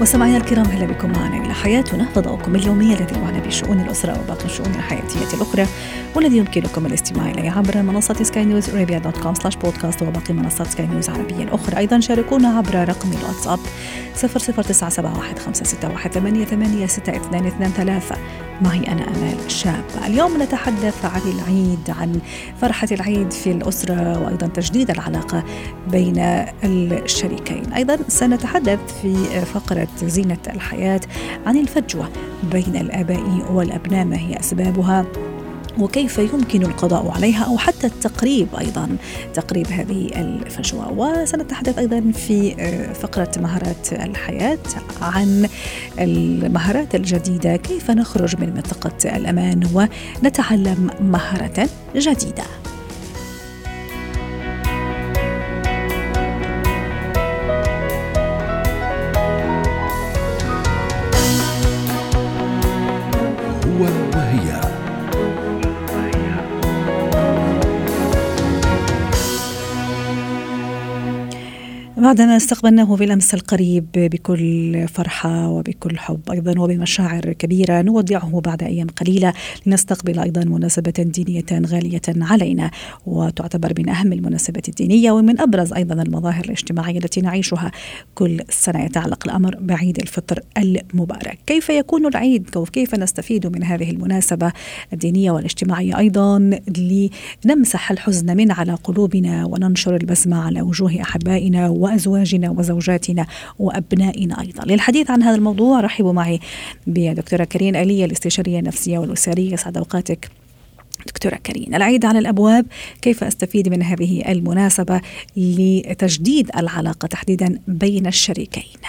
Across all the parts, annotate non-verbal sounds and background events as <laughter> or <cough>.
مستمعينا الكرام أهلا بكم معنا إلى حياتنا. فضاؤكم اليومي الذي يعنى بشؤون الأسرة وباقي الشؤون الحياتية الأخرى والذي يمكنكم الاستماع إليه عبر منصة سكاي نيوز ارابيا dot com slash podcast وباقي منصات سكاي نيوز العربية الأخرى. أيضا شاركونا عبر رقم الواتساب 00971 معي أنا أمال شاب. اليوم نتحدث عن العيد عن فرحة العيد في الأسرة وأيضا تجديد العلاقة بين الشريكين. أيضا سنتحدث في زينة الحياة عن الفجوة بين الآباء والأبناء ما هي أسبابها؟ وكيف يمكن القضاء عليها؟ أو حتى التقريب أيضا تقريب هذه الفجوة. وسنتحدث أيضا في آه، فقرة مهارات الحياة عن المهارات الجديدة. كيف نخرج من منطقة الأمان ونتعلم مهارة جديدة؟ بعدما استقبلناه بالامس القريب بكل فرحة وبكل حب. أيضا وبمشاعر كبيرة نودعه بعد أيام قليلة لنستقبل أيضا مناسبة دينية غالية علينا وتعتبر من أهم المناسبات الدينية ومن أبرز أيضا المظاهر الاجتماعية التي نعيشها كل سنة. يتعلق الأمر بعيد الفطر المبارك. كيف يكون العيد؟ وكيف نستفيد من هذه المناسبة الدينية والاجتماعية؟ أيضا لنمسح الحزن من على قلوبنا وننشر البسمة على وجوه أحبائنا وأزواجنا وزوجاتنا وأبنائنا أيضا. للحديث عن هذا الموضوع رحبوا معي بدكتورة كريم آلية الاستشارية النفسية والأسرية. سعد أوقاتك دكتورة كريم العيد على الأبواب كيف أستفيد من هذه المناسبة لتجديد العلاقة تحديدا بين الشريكين؟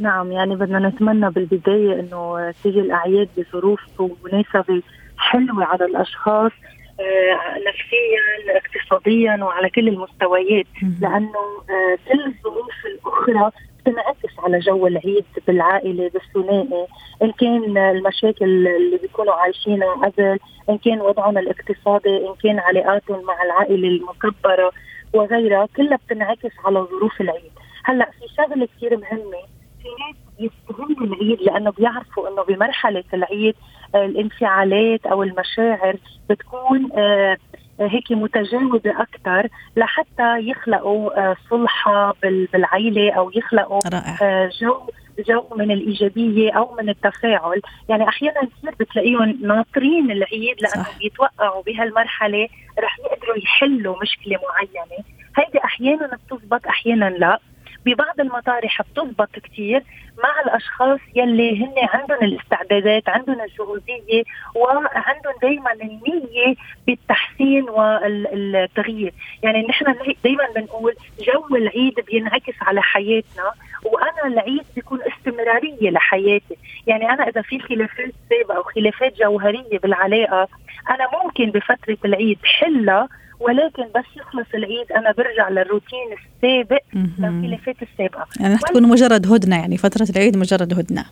نعم يعني بدنا نتمنى بالبداية أنه تيجي الأعياد بظروف ومناسبة حلوة على الأشخاص آه، نفسيا اقتصاديا وعلى كل المستويات لأنه آه، كل الظروف الأخرى بتنعكس على جو العيد بالعائلة بالثنائي. إن كان المشاكل اللي بيكونوا عايشينها قبل إن كان وضعهم الاقتصادي إن كان علاقاتهم مع العائلة المكبرة وغيرها كلها بتنعكس على ظروف العيد. هلأ في شغلة كثير مهمة في ناس يستغلوا العيد لأنه بيعرفوا إنه بمرحلة العيد الانفعالات أو المشاعر بتكون آه، هيك متجاوبه أكثر لحتى يخلقوا آه، صلحة بالعيلة أو يخلقوا رائع. آه، جو جو من الإيجابية أو من التفاعل، يعني أحيانا كثير بتلاقيهم ناطرين العيد لأنه صح. بيتوقعوا بهالمرحلة رح يقدروا يحلوا مشكلة معينة، هيدي أحيانا بتزبط أحيانا لا، ببعض المطارح بتضبط كثير مع الأشخاص يلي هن عندهم الاستعدادات عندهم الجهوزيه وعندهم دائما النية بالتحسين والتغيير. يعني نحن دائما بنقول جو العيد بينعكس على حياتنا. وأنا العيد بيكون استمرارية لحياتي. يعني أنا إذا في خلافات سابقة أو خلافات جوهرية بالعلاقة أنا ممكن بفترة العيد حلها ولكن بس يخلص العيد أنا برجع للروتين السابق للخلافات السابقة. يعني رح تكون مجرد هدنة يعني فترة العيد مجرد هدنة.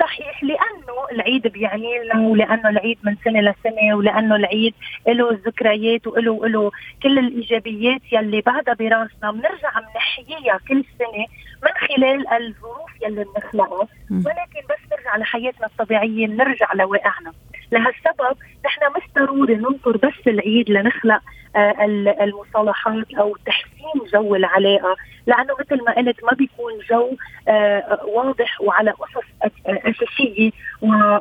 صحيح لأنه العيد بيعني لنا ولأنه العيد من سنة لسنة ولأنه العيد له ذكريات وله له كل الإيجابيات يلي بعدها براسنا. بنرجع بنحييها كل سنة من خلال الظروف يلي بنخلقها ولكن بس نرجع لحياتنا الطبيعية نرجع لواقعنا. لهالسبب نحن مش ضروري ننطر بس العيد لنخلق آه، المصالحات أو تحسين جو العلاقة. لأنه مثل ما قلت ما بيكون جو آه، واضح وعلى اسس أساسية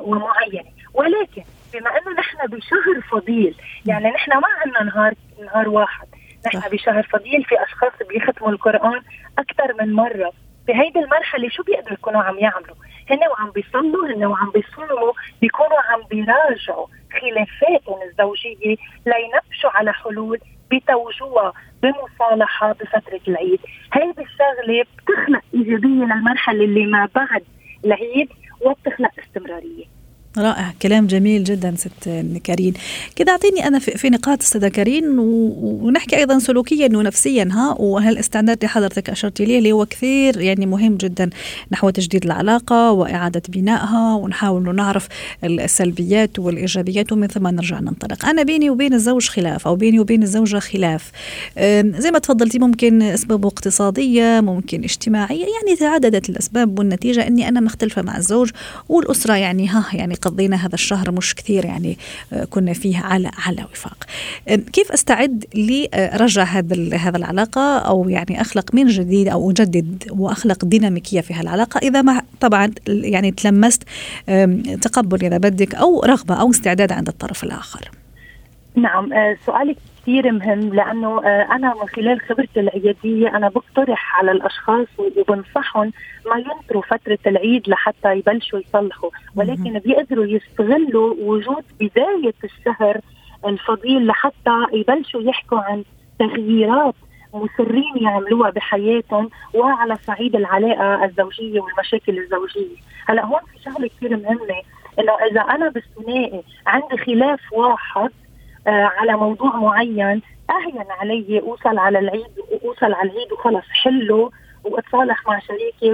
ومعينة. ولكن بما إنه نحن بشهر فضيل يعني نحن ما عندنا نهار نهار واحد. نحن بشهر فضيل في أشخاص بيختموا القرآن أكثر من مرة. بهيدي المرحلة شو بيقدروا يكونوا عم يعملوا؟ هن وعم بيصلوا هن وعم بيصوموا بيكونوا عم بيراجعوا خلافاتهم الزوجية لينبشوا على حلول بتوجوها بمصالحة بفترة العيد، هيدي الشغلة بتخلق إيجابية للمرحلة اللي ما بعد العيد وبتخلق استمرارية. رائع كلام جميل جدا ست كارين. كده أعطيني أنا في نقاط أستاذة كارين ونحكي أيضا سلوكيا ونفسيا ها؟ وهالاستعداد اللي حضرتك اشرتي ليه اللي هو كثير يعني مهم جدا نحو تجديد العلاقة وإعادة بنائها ونحاول نعرف السلبيات والإيجابيات ومن ثم نرجع ننطلق. أنا بيني وبين الزوج خلاف أو بيني وبين الزوجة خلاف. زي ما تفضلتي ممكن أسباب اقتصادية ممكن اجتماعية يعني تعددت الأسباب والنتيجة إني أنا مختلفة مع الزوج والأسرة يعني ها؟ يعني قضينا هذا الشهر مش كثير يعني آه، كنا فيه على على وفاق. كيف أستعد لرجع هذا هذا العلاقة؟ أو يعني أخلق من جديد أو أجدد وأخلق ديناميكية في هالعلاقة؟ إذا ما طبعا يعني تلمست تقبل إذا بدك أو رغبة أو استعداد عند الطرف الآخر. نعم آه، سؤالك كثير مهم لأنه آه، أنا من خلال خبرتي العيادية أنا بقترح على الأشخاص وبنصحهم ما ينطروا فترة العيد لحتى يبلشوا يصلحوا. ولكن بيقدروا يستغلوا وجود بداية الشهر الفضيل لحتى يبلشوا يحكوا عن تغييرات مصرين يعملوها بحياتهم وعلى صعيد العلاقة الزوجية والمشاكل الزوجية، هلأ هون في شغلة كثير مهمة إنه إذا أنا بالثنائي عندي خلاف واحد على موضوع معين أهين علي أوصل على العيد أوصل على العيد وخلص حله وأتصالح مع شريكي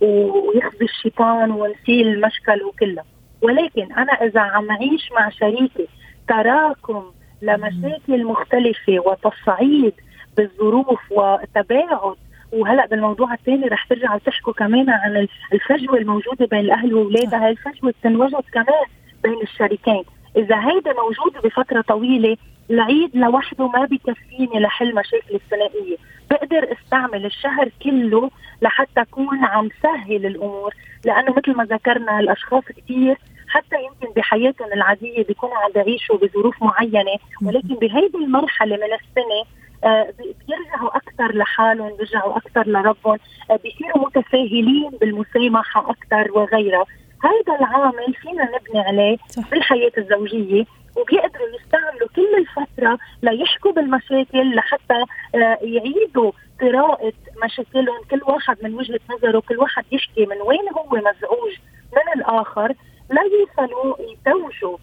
ويخزي الشيطان ونسيل المشكل وكله. ولكن أنا إذا عم أعيش مع شريكي تراكم لمشاكل مختلفة وتصعيد بالظروف وتباعد وهلأ بالموضوع الثاني رح ترجعوا تحكوا كمان عن الفجوة الموجودة بين الأهل وأولادها هاي الفجوة بتنوجد كمان بين الشريكين. إذا هيدا موجود بفترة طويلة العيد لوحده ما بكفيني لحل مشاكل الثنائية. بقدر أستعمل الشهر كله لحتى أكون عم سهل الأمور لأنه مثل ما ذكرنا الأشخاص كثير حتى يمكن بحياتهم العادية بيكونوا عم بيعيشوا بظروف معينة ولكن بهيدي المرحلة من السنة آه بيرجعوا أكثر لحالهم بيرجعوا أكثر لربهم آه بيصيروا متساهلين بالمسامحة أكثر وغيرها. هذا العامل فينا نبني عليه صح. بالحياة الزوجية وبيقدروا يستعملوا كل الفترة ليحكوا بالمشاكل لحتى آه، يعيدوا قراءة مشاكلهم. كل واحد من وجهة نظره كل واحد يحكي من وين هو مزعوج من الآخر. لا يوصلوا يتوجوا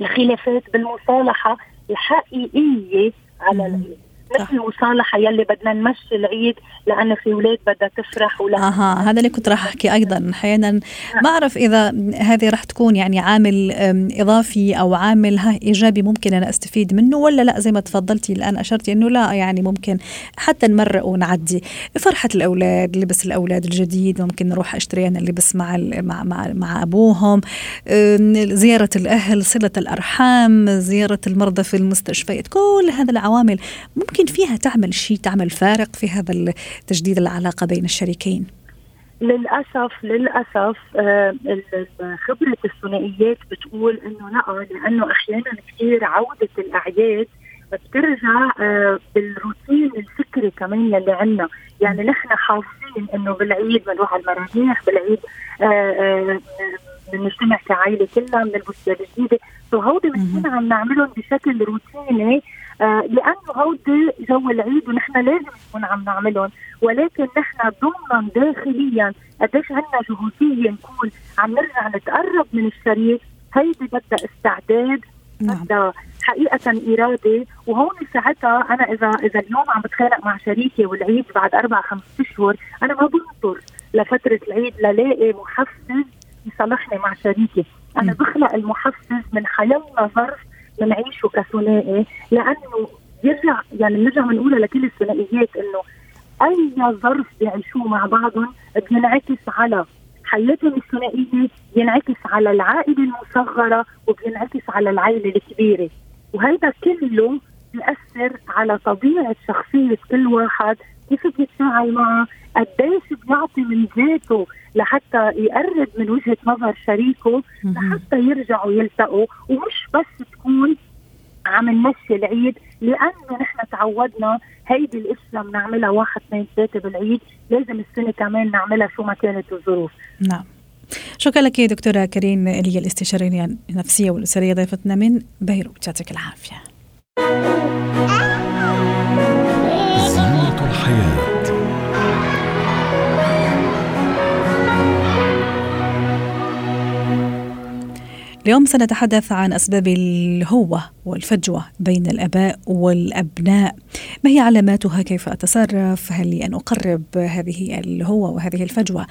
الخلافات بالمصالحة الحقيقية على العيد مثل المصالحة يلي بدنا نمشي العيد لأنه في أولاد بدها تفرح ولا أها هذا اللي كنت راح أحكي أيضا. أحيانا نعم. ما أعرف إذا هذه راح تكون يعني عامل إضافي أو عامل ها إيجابي ممكن أنا أستفيد منه ولا لا؟ زي ما تفضلتي الآن اشرتي إنه لا يعني ممكن حتى نمرق ونعدي. فرحة الأولاد لبس الأولاد الجديد ممكن نروح أشتري أنا اللبس مع مع مع, مع أبوهم. زيارة الأهل صلة الأرحام زيارة المرضى في المستشفيات كل هذه العوامل ممكن ممكن فيها تعمل شيء تعمل فارق في هذا تجديد العلاقة بين الشريكين؟ للأسف للأسف آه، خبرة الثنائيات بتقول إنه لا لأنه أحيانا كثير عودة الأعياد بترجع آه، بالروتين الفكري كمان يلي عندنا يعني نحن حافظين إنه بالعيد بنروح على المراجيح بالعيد آه، بنجتمع كعائلة كلها بنلبس جديده so هودي بنكون عم نعملهم بشكل روتيني لأنه هودي جو العيد ونحن لازم نكون عم نعملهم. ولكن نحن ضمنا داخليا. قديش عندنا جهوزيه نكون عم نرجع نتقرب من الشريك. هيدي بدها استعداد نعم. بدها حقيقة إرادة. وهون ساعتها أنا إذا إذا اليوم عم بتخانق مع شريكي والعيد بعد أربع خمس أشهر أنا ما بنطر لفترة العيد للاقي محفز يصالحني مع شريكي. أنا بخلق المحفز من حيالله ظرف بنعيشه كثنائي لأنه يرجع يعني بنرجع بنقولها لكل الثنائيات إنه أي ظرف بيعيشوه مع بعضهم بينعكس على حياتهم الثنائية بينعكس على العائلة المصغرة وبينعكس على العائلة الكبيرة. وهذا كله بيأثر على طبيعة شخصية كل واحد. كيف بيتفاعل معه؟ قديش بيعطي من ذاته لحتى يقرب من وجهة نظر شريكه لحتى يرجعوا يلتقوا ومش بس تكون عم نمشي العيد لأنه نحن تعودنا هيدي الاشياء بنعملها واحد اثنين ثلاثة بالعيد. لازم السنة كمان نعملها شو ما كانت الظروف. نعم. شكرا لك دكتورة كريم اللي الاستشارية النفسية والأسرية ضيفتنا من بيروت. يعطيك العافية. زينة اليوم سنتحدث عن أسباب الهوة والفجوة بين الآباء والأبناء. ما هي علاماتها؟ كيف أتصرف؟ هل أن أقرب هذه الهوة وهذه الفجوة؟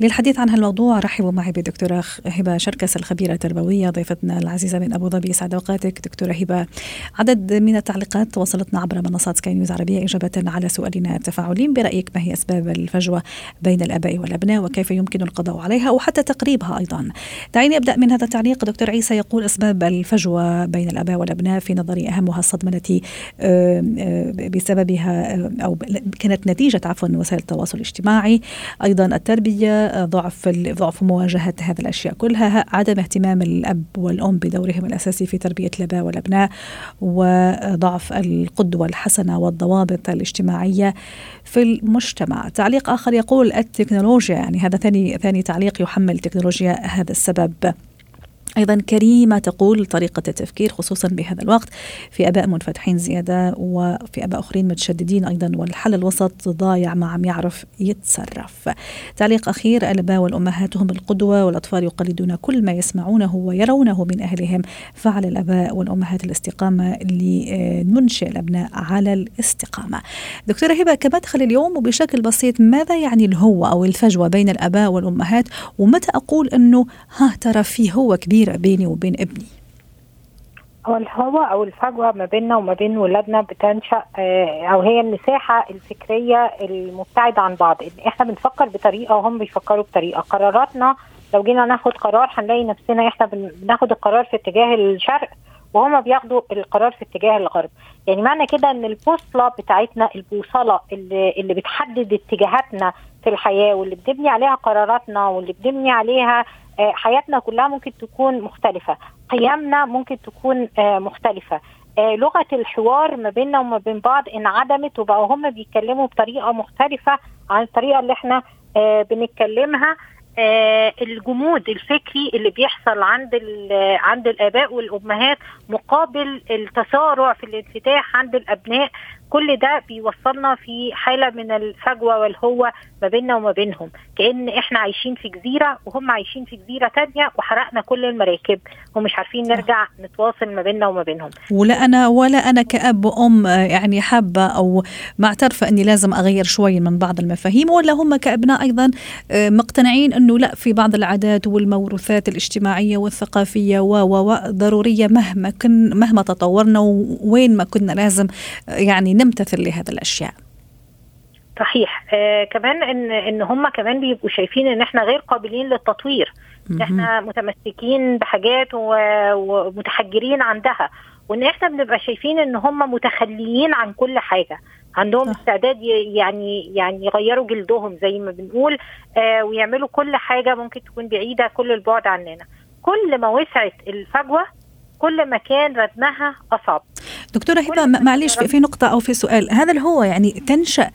للحديث عن هالموضوع رحبوا معي بالدكتورة هبة شركس الخبيرة التربوية ضيفتنا العزيزة من أبو ظبي. سعد أوقاتك دكتورة هبة. عدد من التعليقات وصلتنا عبر منصات سكاي نيوز عربية إجابة على سؤالنا التفاعلين. برأيك ما هي أسباب الفجوة بين الآباء والأبناء؟ وكيف يمكن القضاء عليها؟ وحتى تقريبها أيضا. دعيني أبدأ من هذا التعليق دكتور عيسى يقول أسباب الفجوة بين الآباء والأبناء في نظري أهمها الصدمة التي بسببها أو كانت نتيجة عفوا وسائل التواصل الاجتماعي. أيضا التربية ضعف ضعف مواجهة هذه الأشياء كلها عدم اهتمام الأب والأم بدورهم الأساسي في تربية الآباء والأبناء وضعف القدوة الحسنة والضوابط الاجتماعية في المجتمع. تعليق آخر يقول التكنولوجيا يعني هذا ثاني ثاني تعليق يحمل التكنولوجيا هذا السبب. أيضا كريمة تقول طريقة التفكير خصوصا بهذا الوقت. في أباء منفتحين زيادة وفي أباء آخرين متشددين أيضا والحل الوسط ضايع ما عم يعرف يتصرف. تعليق أخير الآباء والأمهات هم القدوة والأطفال يقلدون كل ما يسمعونه ويرونه من أهلهم. فعل الآباء والأمهات الاستقامة لننشئ الأبناء على الاستقامة. دكتورة هبة كمدخل اليوم وبشكل بسيط ماذا يعني الهوة أو الفجوة بين الآباء والأمهات؟ ومتى أقول أنه ها ترى في هو كبير؟ كبيره بيني وبين ابني؟ هو الهوى أو الفجوة ما بيننا وما بين ولادنا بتنشأ آه، أو هي المساحة الفكرية المبتعدة عن بعض. إن إحنا بنفكر بطريقة وهم بيفكروا بطريقة. قراراتنا لو جينا ناخد قرار هنلاقي نفسنا إحنا بناخد القرار في اتجاه الشرق وهما بياخدوا القرار في اتجاه الغرب. يعني معنى كده إن البوصلة بتاعتنا البوصلة اللي, اللي بتحدد اتجاهاتنا في الحياة واللي بنبني عليها قراراتنا واللي بنبني عليها حياتنا كلها ممكن تكون مختلفة. قيمنا ممكن تكون آه، مختلفة. آه، لغة الحوار ما بيننا وما بين بعض انعدمت وبقوا هم بيتكلموا بطريقة مختلفة عن الطريقة اللي إحنا بنتكلمها. الجمود الفكري اللي بيحصل عند عند الآباء والأمهات مقابل التسارع في الانفتاح عند الأبناء. كل ده بيوصلنا في حالة من الفجوة والهوة ما بيننا وما بينهم. كأن إحنا عايشين في جزيرة وهم عايشين في جزيرة تانية وحرقنا كل المراكب ومش عارفين نرجع نتواصل ما بيننا وما بينهم. ولا أنا ولا أنا كأب وام يعني حابة أو معترفة إني لازم أغير شوي من بعض المفاهيم ولا هم كأبناء أيضا آه، مقتنعين إنه لأ في بعض العادات والموروثات الاجتماعية والثقافية و ضرورية مهما كن مهما تطورنا وين ما كنا لازم يعني نمتثل لهذا الأشياء. صحيح. آه كمان إن إن هم كمان بيبقوا شايفين إن إحنا غير قابلين للتطوير. إحنا متمسكين بحاجات ومتحجرين عندها. وإن إحنا بنبقى شايفين إن هم متخليين عن كل حاجة. عندهم استعداد يعني يعني يغيروا جلدهم زي ما بنقول آه ويعملوا كل حاجة ممكن تكون بعيدة كل البعد عننا. كل ما وسعت الفجوة كل ما كان ردمها أصعب. دكتورة هبة معلش في نقطة أو في سؤال. هذا هو يعني تنشأ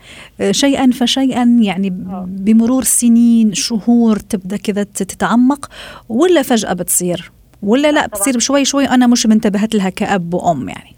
شيئا فشيئا يعني آه. بمرور سنين شهور تبدأ كذا تتعمق ولا فجأة بتصير؟ ولا لا بتصير شوي شوي أنا مش منتبهت لها كأب وأم يعني.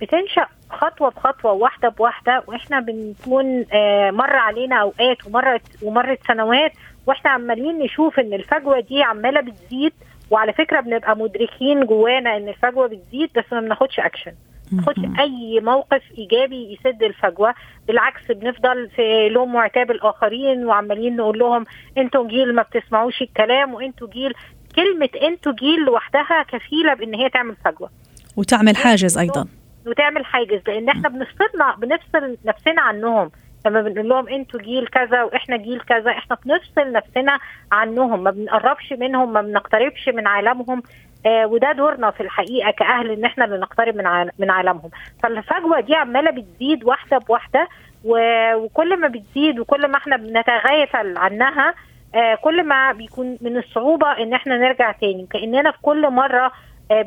بتنشأ خطوة بخطوة واحدة بواحدة وإحنا بنكون آه، مر علينا أوقات ومرت ومرت سنوات وإحنا عمالين نشوف إن الفجوة دي عمالة بتزيد وعلى فكرة بنبقى مدركين جوانا إن الفجوة بتزيد بس ما بناخدش اكشن ناخدش أي موقف إيجابي يسد الفجوة. بالعكس بنفضل في لوم وعتاب الآخرين وعمالين نقول لهم أنتوا جيل ما بتسمعوش الكلام وأنتوا جيل كلمة أنتوا جيل لوحدها كفيلة بإن هي تعمل فجوة. وتعمل حاجز أيضا. وتعمل حاجز لأن إحنا بنفصلنا بنفصل نفسنا عنهم. لما بنقول لهم أنتوا جيل كذا وإحنا جيل كذا إحنا بنفصل نفسنا عنهم. ما بنقربش منهم ما بنقتربش من عالمهم. وده دورنا في الحقيقة كأهل إن إحنا اللي نقترب من من عالمهم. فالفجوة دي عمالة بتزيد واحدة بواحدة وكل ما بتزيد وكل ما إحنا بنتغافل عنها آه كل ما بيكون من الصعوبة إن إحنا نرجع تاني. كأننا في كل مرة آه،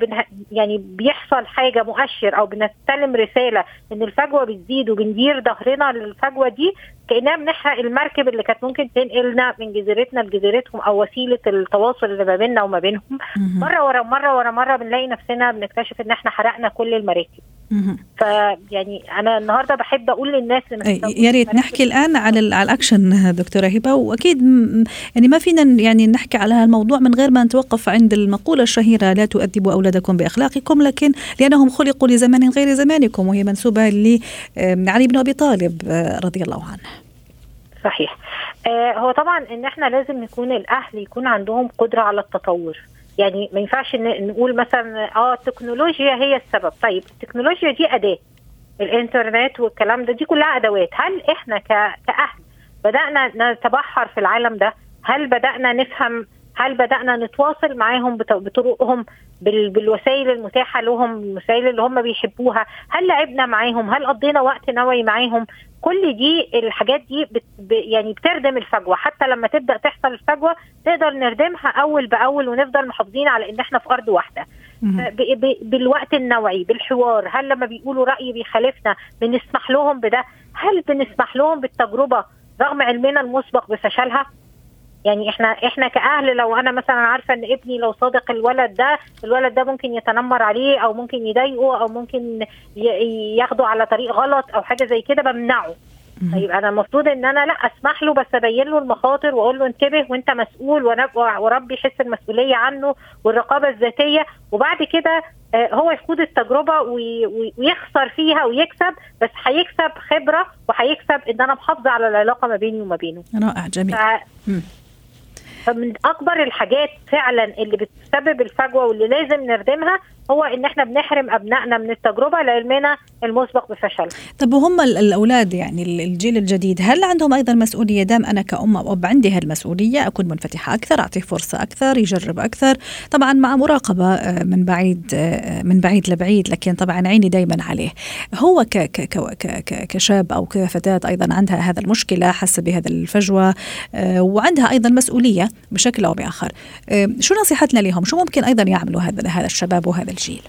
يعني بيحصل حاجة مؤشر أو بنستلم رسالة إن الفجوة بتزيد وبندير ظهرنا للفجوة دي كاننا بنحرق المركب اللي كانت ممكن تنقلنا من جزيرتنا لجزيرتهم أو وسيلة التواصل اللي ما بيننا وما بينهم. مرة ورا مرة ورا مرة بنلاقي نفسنا بنكتشف إن إحنا حرقنا كل المراكب. فيعني أنا النهارده بحب أقول للناس يا ريت نحكي الآن على على الأكشن دكتورة هبة. وأكيد يعني ما فينا يعني نحكي على هالموضوع من غير ما نتوقف عند المقولة الشهيرة لا تؤدبوا أولادكم بأخلاقكم لكن لأنهم خلقوا لزمان غير زمانكم وهي منسوبة لعلي بن أبي طالب رضي الله عنه. صحيح. آه هو طبعا إن إحنا لازم نكون الأهل يكون عندهم قدرة على التطور. يعني ما ينفعش نقول مثلا آه التكنولوجيا هي السبب. طيب التكنولوجيا دي أداة. الإنترنت والكلام ده دي كلها أدوات. هل إحنا كأهل بدأنا نتبحر في العالم ده؟ هل بدأنا نفهم؟ هل بدأنا نتواصل معاهم بطرقهم بالوسائل المتاحة لهم الوسائل اللي هم بيحبوها؟ هل لعبنا معاهم؟ هل قضينا وقت نوعي معاهم؟ كل دي الحاجات دي بت يعني بتردم الفجوة. حتى لما تبدأ تحصل الفجوة نقدر نردمها أول بأول ونفضل محافظين على إن إحنا في أرض واحدة. بالوقت النوعي بالحوار هل لما بيقولوا رأي بيخالفنا بنسمح لهم بده؟ هل بنسمح لهم بالتجربة رغم علمنا المسبق بفشلها؟ يعني إحنا إحنا كأهل لو أنا مثلا عارفة إن ابني لو صادق الولد ده الولد ده ممكن يتنمر عليه أو ممكن يضايقه أو ممكن ياخده على طريق غلط أو حاجة زي كده بمنعه طيب أنا المفروض إن أنا لأ أسمح له بس أبين له المخاطر وأقول له انتبه وأنت مسؤول وربي يحس المسؤولية عنه والرقابة الذاتية وبعد كده هو يخوض التجربة ويخسر فيها ويكسب بس هيكسب خبرة وهيكسب إن أنا محافظة على العلاقة ما بيني وما بينه. رائع جميل. ف... فمن أكبر الحاجات فعلا اللي بتسبب الفجوة واللي لازم نردمها هو إن إحنا بنحرم أبنائنا من التجربة لعلمنا المسبق بفشل. طب وهم الأولاد يعني الجيل الجديد هل عندهم أيضا مسؤولية دام أنا كأم أو اب عندي هالمسؤولية أكون منفتحة أكثر اعطيه فرصة أكثر يجرب أكثر طبعا مع مراقبة من بعيد من بعيد لبعيد لكن طبعا عيني دائما عليه. هو ك ك ك كشاب أو كفتاة أيضا عندها هذا المشكلة حاسة بهذا الفجوة وعندها أيضا مسؤولية بشكل أو بآخر. شو نصيحتنا لهم؟ شو ممكن أيضا يعملوا هذا هذا الشباب وهذا الجيل.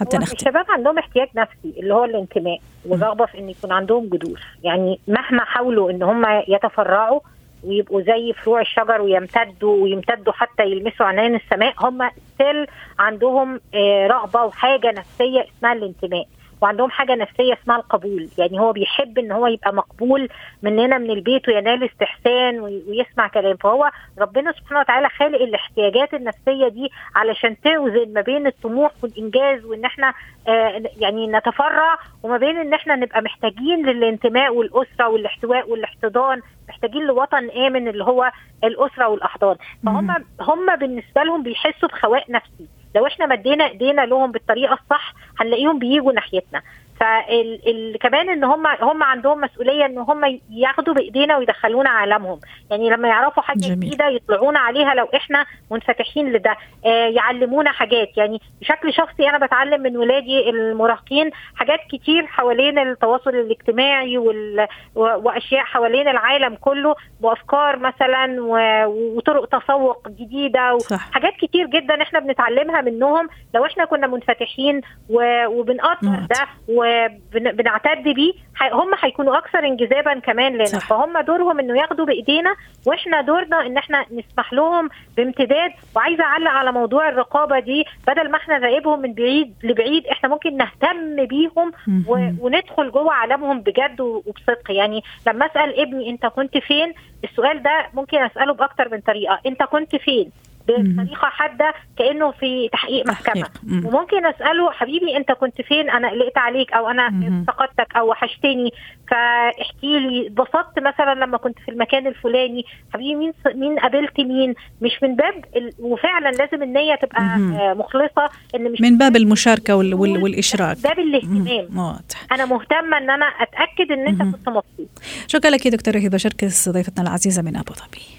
حتى نختم. الشباب عندهم احتياج نفسي اللي هو الانتماء والرغبه في إن يكون عندهم جذور يعني مهما حاولوا إن هم يتفرعوا ويبقوا زي فروع الشجر ويمتدوا ويمتدوا حتى يلمسوا عنان السماء هم ستيل عندهم رغبة وحاجة نفسية اسمها الانتماء. وعندهم حاجة نفسية اسمها القبول. يعني هو بيحب إن هو يبقى مقبول مننا من البيت وينال استحسان ويسمع كلام. فهو ربنا سبحانه وتعالى خالق الاحتياجات النفسية دي علشان توزن ما بين الطموح والإنجاز وإن إحنا آه يعني نتفرع وما بين إن إحنا نبقى محتاجين للانتماء والأسرة والاحتواء والاحتضان. محتاجين لوطن آمن اللي هو الأسرة والأحضان. فهم هم بالنسبة لهم بيحسوا بخواء نفسي. لو إحنا مدينا ايدينا لهم بالطريقة الصح هنلاقيهم بيجوا ناحيتنا. فكمان إن هم هم عندهم مسؤولية إن هم ياخدوا بإيدينا ويدخلونا عالمهم. يعني لما يعرفوا حاجة جديدة يطلعونا عليها لو إحنا منفتحين لده. آه يعلمونا حاجات. يعني بشكل شخصي أنا بتعلم من ولادي المراهقين حاجات كتير حوالين التواصل الاجتماعي وال... وأشياء حوالين العالم كله وأفكار مثلا و... وطرق تسوق جديدة وحاجات كتير جدا إحنا بنتعلمها منهم. لو إحنا كنا منفتحين و... وبنقدر ده و وبنعتد بيه هم هيكونوا أكثر انجذابا كمان لنا. صح. فهم دورهم إنه ياخدوا بإيدينا وإحنا دورنا إن إحنا نسمح لهم بامتداد. وعايزة أعلق على موضوع الرقابة دي بدل ما إحنا نراقبهم من بعيد لبعيد إحنا ممكن نهتم بيهم و... وندخل جوه عالمهم بجد وبصدق. يعني لما أسأل ابني أنت كنت فين السؤال ده ممكن أسأله بأكتر من طريقة. أنت كنت فين؟ بطريقة حادة كأنه في تحقيق محكمة. وممكن أسأله حبيبي أنت كنت فين؟ أنا قلقت عليك أو أنا افتقدتك أو وحشتني. فاحكي لي اتبسطت مثلا لما كنت في المكان الفلاني. حبيبي مين مين قابلت مين؟ مش من باب ال... وفعلا لازم النية تبقى مخلصة إن مش من باب المشاركة وال... وال... والإشراك. باب الاهتمام. أنا مهتمة إن أنا أتأكد إن أنت كنت مبسوط. شكرا لك يا دكتورة هبة. شركس ضيفتنا العزيزة من أبو ظبي.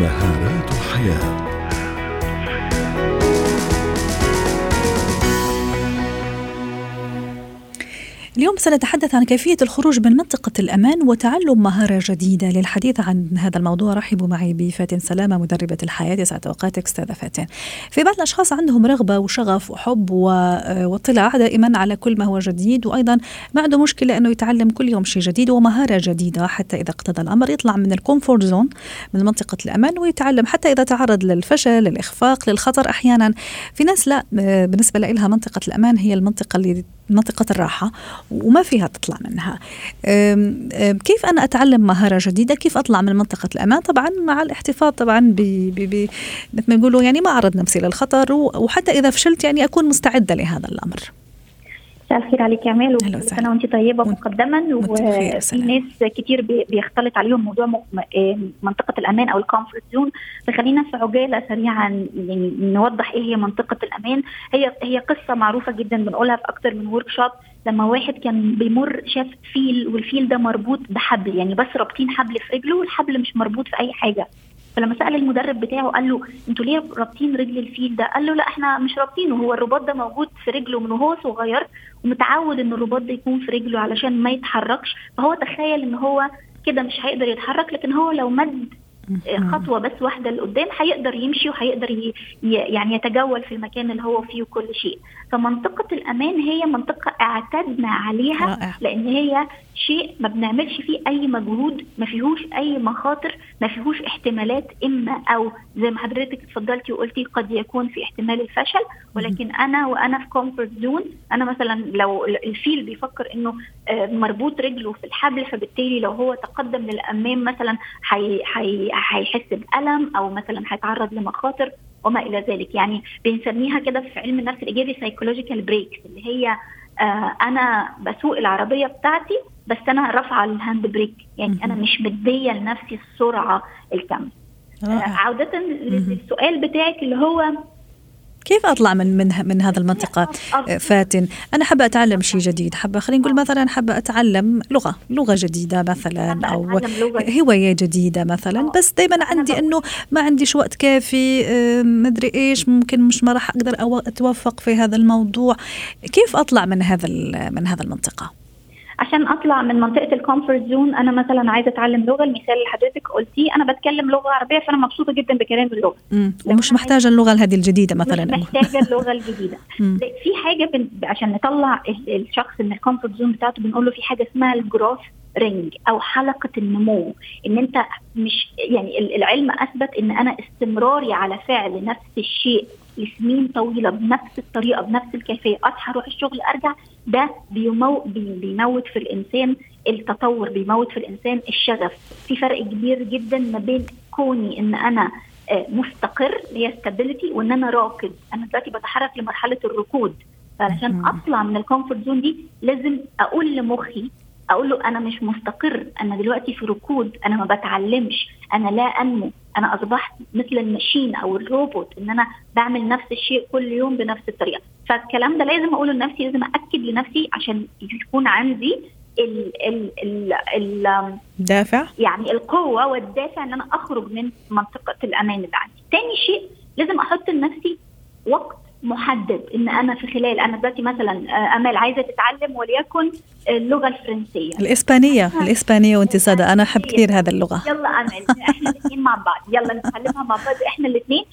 مهارات حياة. اليوم سنتحدث عن كيفية الخروج من منطقة الأمان وتعلم مهارة جديدة للحديث عن هذا الموضوع. رحبوا معي بفاتن سلامة مدربة الحياة. يسعد أوقاتك أستاذة فاتن. في بعض الأشخاص عندهم رغبة وشغف وحب واطلاع دائما على كل ما هو جديد وأيضا ما عنده مشكلة أنه يتعلم كل يوم شيء جديد ومهارة جديدة حتى إذا اقتضى الأمر. يطلع من ال comfort zone من منطقة الأمان ويتعلم حتى إذا تعرض للفشل للإخفاق للخطر أحيانا. في ناس لا بالنسبة لها منطقة الأمان هي المنطقة اللي منطقة الراحة وما فيها تطلع منها. كيف أنا أتعلم مهارة جديدة؟ كيف أطلع من منطقة الأمان؟ طبعا مع الاحتفاظ طبعا مثل ما يقولوا يعني ما أعرض نفسي للخطر وحتى إذا فشلت يعني أكون مستعدة لهذا الأمر. مساء الخير عليك يا امال وكل سنه وانت طيبة مقدما وفي ناس كتير بيختلط عليهم موضوع آه، منطقة الأمان أو ال comfort zone. فخلينا في عجالة سريعا يعني نوضح إيه هي منطقة الأمان. هي هي قصة معروفة جدا بنقولها في أكتر من workshop لما واحد كان بيمر شاف فيل والفيل ده مربوط بحبل يعني بس رابطين حبل في رجله والحبل مش مربوط في أي حاجة. فلما سأل المدرب بتاعه قال له أنتوا ليه رابطين رجل الفيل ده؟ قال له لا إحنا مش رابطينه هو الرباط ده موجود في رجله من وهو صغير ومتعود إن الرباط ده يكون في رجله علشان ما يتحركش فهو تخيل إن هو كده مش هيقدر يتحرك لكن هو لو مد خطوة بس واحدة لقدام هيقدر يمشي وهيقدر يعني يتجول في المكان اللي هو فيه كل شيء فمنطقة الأمان هي منطقة اعتدنا عليها رائع. لأن هي شيء ما بنعملش فيه أي مجهود ما فيهوش أي مخاطر ما فيهوش احتمالات إما أو زي ما حضرتك اتفضلتي وقلتي قد يكون في احتمال الفشل ولكن أنا وأنا في comfort zone أنا مثلا لو الفيل بيفكر إنه آه، مربوط رجله في الحبل فبالتالي لو هو تقدم للأمام مثلا هيحس بألم أو مثلا هيتعرض لمخاطر وما إلى ذلك. يعني بنسميها كده في علم النفس الإيجابي psychological brakes اللي هي آه أنا بسوق العربية بتاعتي بس أنا رافعة ال hand brake يعني أنا مش مدية لنفسي السرعة الكاملة. آه عودة للسؤال بتاعك اللي هو كيف أطلع من من من هذا المنطقة؟ فاتن أنا حابة أتعلم شيء جديد حابة خلينا نقول مثلا حابة أتعلم لغة لغة جديدة مثلا أو هواية جديدة مثلا بس دائما عندي إنه ما عنديش وقت كافي ما أدري إيش ممكن مش ما راح أقدر أتوفق في هذا الموضوع. كيف أطلع من هذا من هذا المنطقة؟ عشان أطلع من منطقة ال comfort zone أنا مثلا عايزة أتعلم لغة. المثال اللي حضرتك قلتيه أنا بتكلم لغة عربية فأنا مبسوطة جدا بكلام اللغة. ومش محتاجة اللغة هذه الجديدة مثلا. مش محتاجة <laughs> اللغة الجديدة. في حاجة بن... عشان نطلع الشخص من ال comfort zone بتاعته بنقول له في حاجة اسمها ال growth ring أو حلقة النمو. إن أنت مش يعني العلم أثبت إن أنا استمراري على فعل نفس الشيء. لسنين طويلة بنفس الطريقة بنفس الكيفية. اصحى أروح الشغل أرجع ده بيمو بيموت في الإنسان التطور بيموت في الإنسان الشغف. في فرق كبير جدا ما بين كوني إن أنا آه، مستقر اللي هي stability وإن أنا راكد أنا دلوقتي بتحرك لمرحلة الركود. فعشان أطلع من ال comfort zone دي لازم أقول لمخي أقول له أنا مش مستقر. أنا دلوقتي في ركود أنا ما بتعلمش أنا لا أنمو. أنا أصبحت مثل ال machine أو الروبوت إن أنا بعمل نفس الشيء كل يوم بنفس الطريقة. فالكلام ده لازم أقوله لنفسي لازم اكد لنفسي عشان يكون عندي ال ال ال ال دافع؟ يعني القوة والدافع إن أنا أخرج من منطقة الأمان اللي عندي تاني شيء لازم أحط لنفسي وقت محدد إن أنا في خلال أنا دلوقتي مثلا آه، أمال عايزة تتعلم وليكن اللغة الفرنسية. الإسبانية الإسبانية وانت صادقه أنا أحب كثير هذا اللغة. يلا أمال إحنا الاثنين مع بعض. يلا نتعلمها مع بعض إحنا الاثنين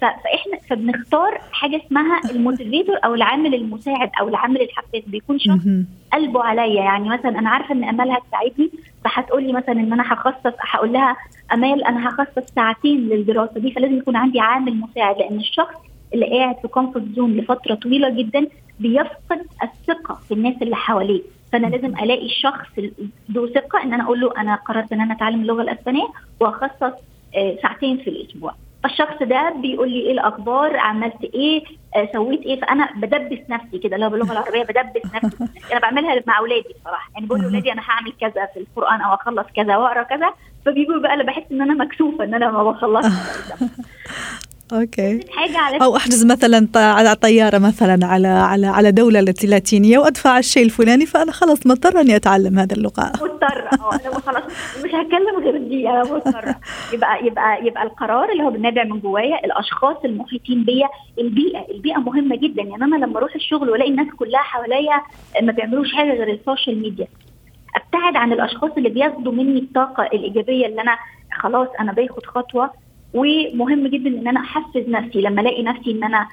فإحنا فبنختار حاجة اسمها ال motivator أو العامل المساعد أو العامل الحفاز بيكون شخص قلبه عليا. يعني مثلا أنا عارفة إن أمال هتساعدني فهتقول لي مثلا إن أنا هخصص هقول لها أمال أنا هخصص ساعتين للدراسة دي فلازم يكون عندي عامل مساعد لأن الشخص اللي قاعد في comfort zone لفترة طويلة جدا بيفقد الثقة في الناس اللي حواليه. فأنا لازم ألاقي شخص ذو ثقة إن أنا أقول له أنا قررت إن أنا أتعلم اللغة الأسبانية وأخصص آه، ساعتين في الأسبوع. فالشخص ده بيقول لي إيه الأخبار عملت إيه آه سويت إيه فأنا بدبس نفسي كده لو باللغة العربية بدبس نفسي. <laughs> أنا بعملها مع أولادي بصراحة. يعني بقول لأولادي أنا هعمل كذا في القرآن أو أخلص كذا وأقرأ كذا. فبيقولوا بقى أنا بحس إن أنا مكسوفة إن أنا ما بخلصش. <laughs> okay. حاجة على أو أحجز مثلا على طيارة مثلا على على على دولة لاتينية وأدفع الشيء الفلاني فأنا خلاص مضطرة أني أتعلم هذه اللغة. <laughs> مضطرة. أه أنا خلاص مش هتكلم غير دي أنا مضطرة. يبقى يبقى يبقى القرار اللي هو بالنابع من جوايا الأشخاص المحيطين بيا البيئة البيئة مهمة جدا. يعني أنا لما أروح الشغل وألاقي الناس كلها حواليا ما بيعملوش حاجة غير ال social media. أبتعد عن الأشخاص اللي بياخدوا مني الطاقة الإيجابية اللي أنا خلاص أنا باخد خطوة ومهم جدا إن أنا أحفز نفسي. لما ألاقي نفسي إن أنا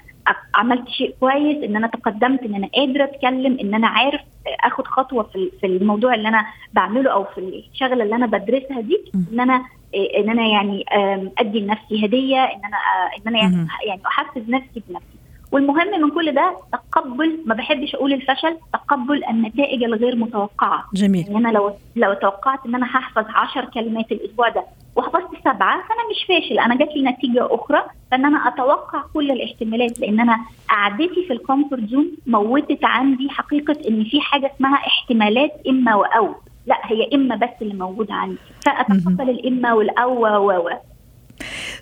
عملت شيء كويس إن أنا تقدمت إن أنا قادره أتكلم إن أنا عارف آخد خطوة في في الموضوع اللي أنا بعمله أو في الشغله اللي أنا بدرسها دي إن أنا إن أنا يعني أدي لنفسي هدية إن أنا إن أنا يعني, يعني أحفز نفسي بنفسي. والمهم من كل ده تقبل ما بحبش أقول الفشل تقبل النتائج الغير متوقعة. جميل. يعني أنا لو لو توقعت إن أنا هحفظ 10 كلمات الأسبوع ده وحفظت سبعة فأنا مش فاشل. أنا جات لي نتيجة أخرى فإن أنا أتوقع كل الاحتمالات لأن أنا قعدتي في ال comfort zone موتت عندي حقيقة إن في حاجة اسمها احتمالات إما وأو لا هي إما بس اللي موجودة عندي. فأتقبل الإما والأو و.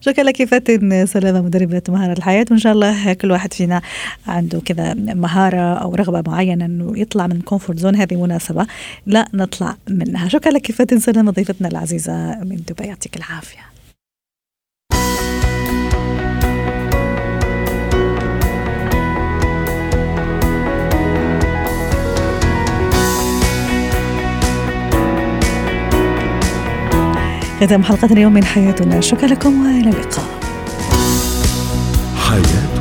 شكرا لك فاتن سلامة مدربة مهارة الحياة وإن شاء الله كل واحد فينا عنده كذا مهارة أو رغبة معينة أنه يطلع من comfort zone هذه مناسبة لا نطلع منها. شكرا لك فاتن سلامة ضيفتنا العزيزة من دبي يعطيك العافية. ختام حلقة اليوم من حياتنا. شكرا لكم وإلى اللقاء. حياتنا.